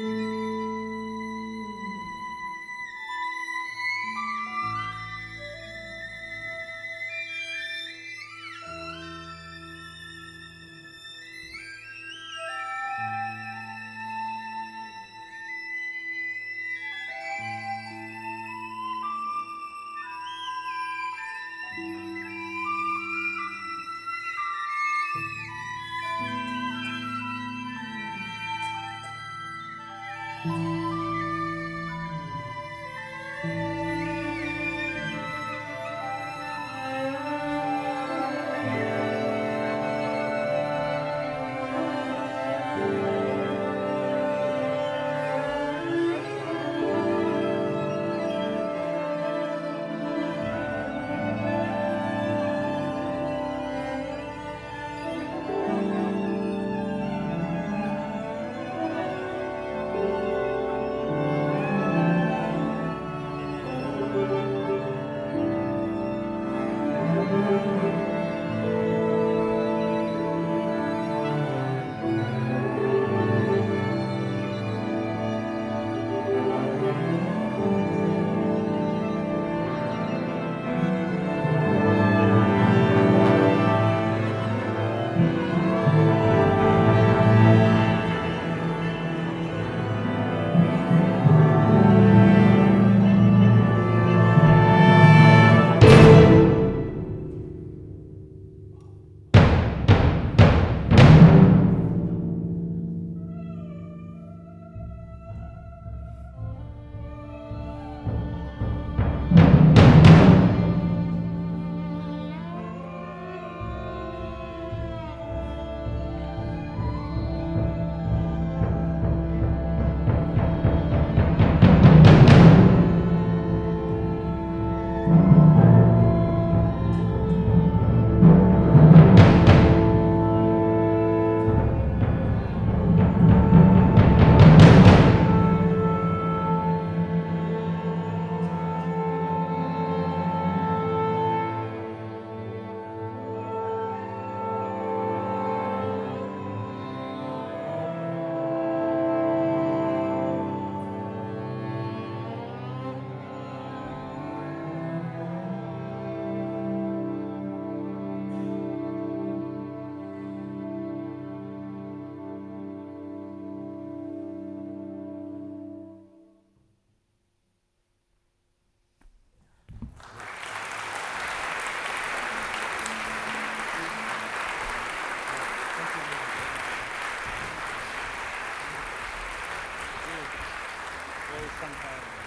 Bye. したみたいな。